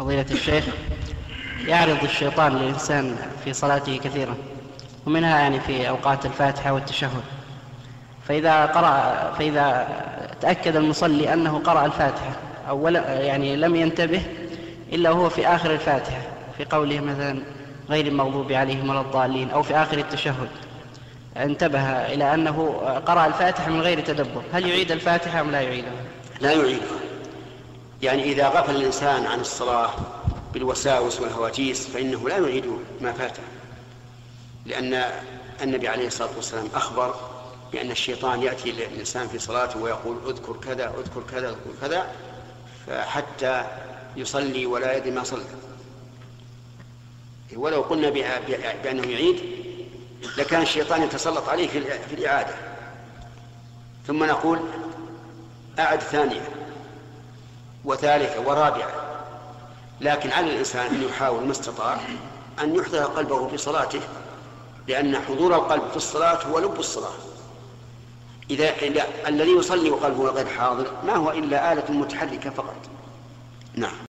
فضيلة الشيخ يعرض الشيطان للإنسان في صلاته كثيرا ومنها يعني في أوقات الفاتحة والتشهد. فإذا قرأ فإذا تأكد المصلي أنه قرأ الفاتحة أو يعني لم ينتبه إلا هو في آخر الفاتحة في قوله مثلا غير المغضوب عليهم ولا الضالين أو في آخر التشهد. انتبه إلى أنه قرأ الفاتحة من غير تدبر هل يعيد الفاتحة أم لا يعيدها؟ لا يعيدها. يعني إذا غفل الإنسان عن الصلاة بالوساوس والهواجيس فإنه لا يعيد ما فاته لأن النبي عليه الصلاة والسلام أخبر بأن الشيطان يأتي للإنسان في صلاته ويقول اذكر كذا اذكر كذا اذكر كذا حتى يصلي ولا يدري ما صلى. ولو قلنا بأنه يعيد لكان الشيطان يتسلط عليه في الإعادة. ثم نقول أعد ثانية. وثالثة ورابعة. لكن على الإنسان أن يحاول ما استطاع أن يحضر قلبه في صلاته لأن حضور القلب في الصلاة هو لب الصلاة. إذا الذي يصلي وقلبه غير حاضر ما هو إلا آلة متحركة فقط. نعم.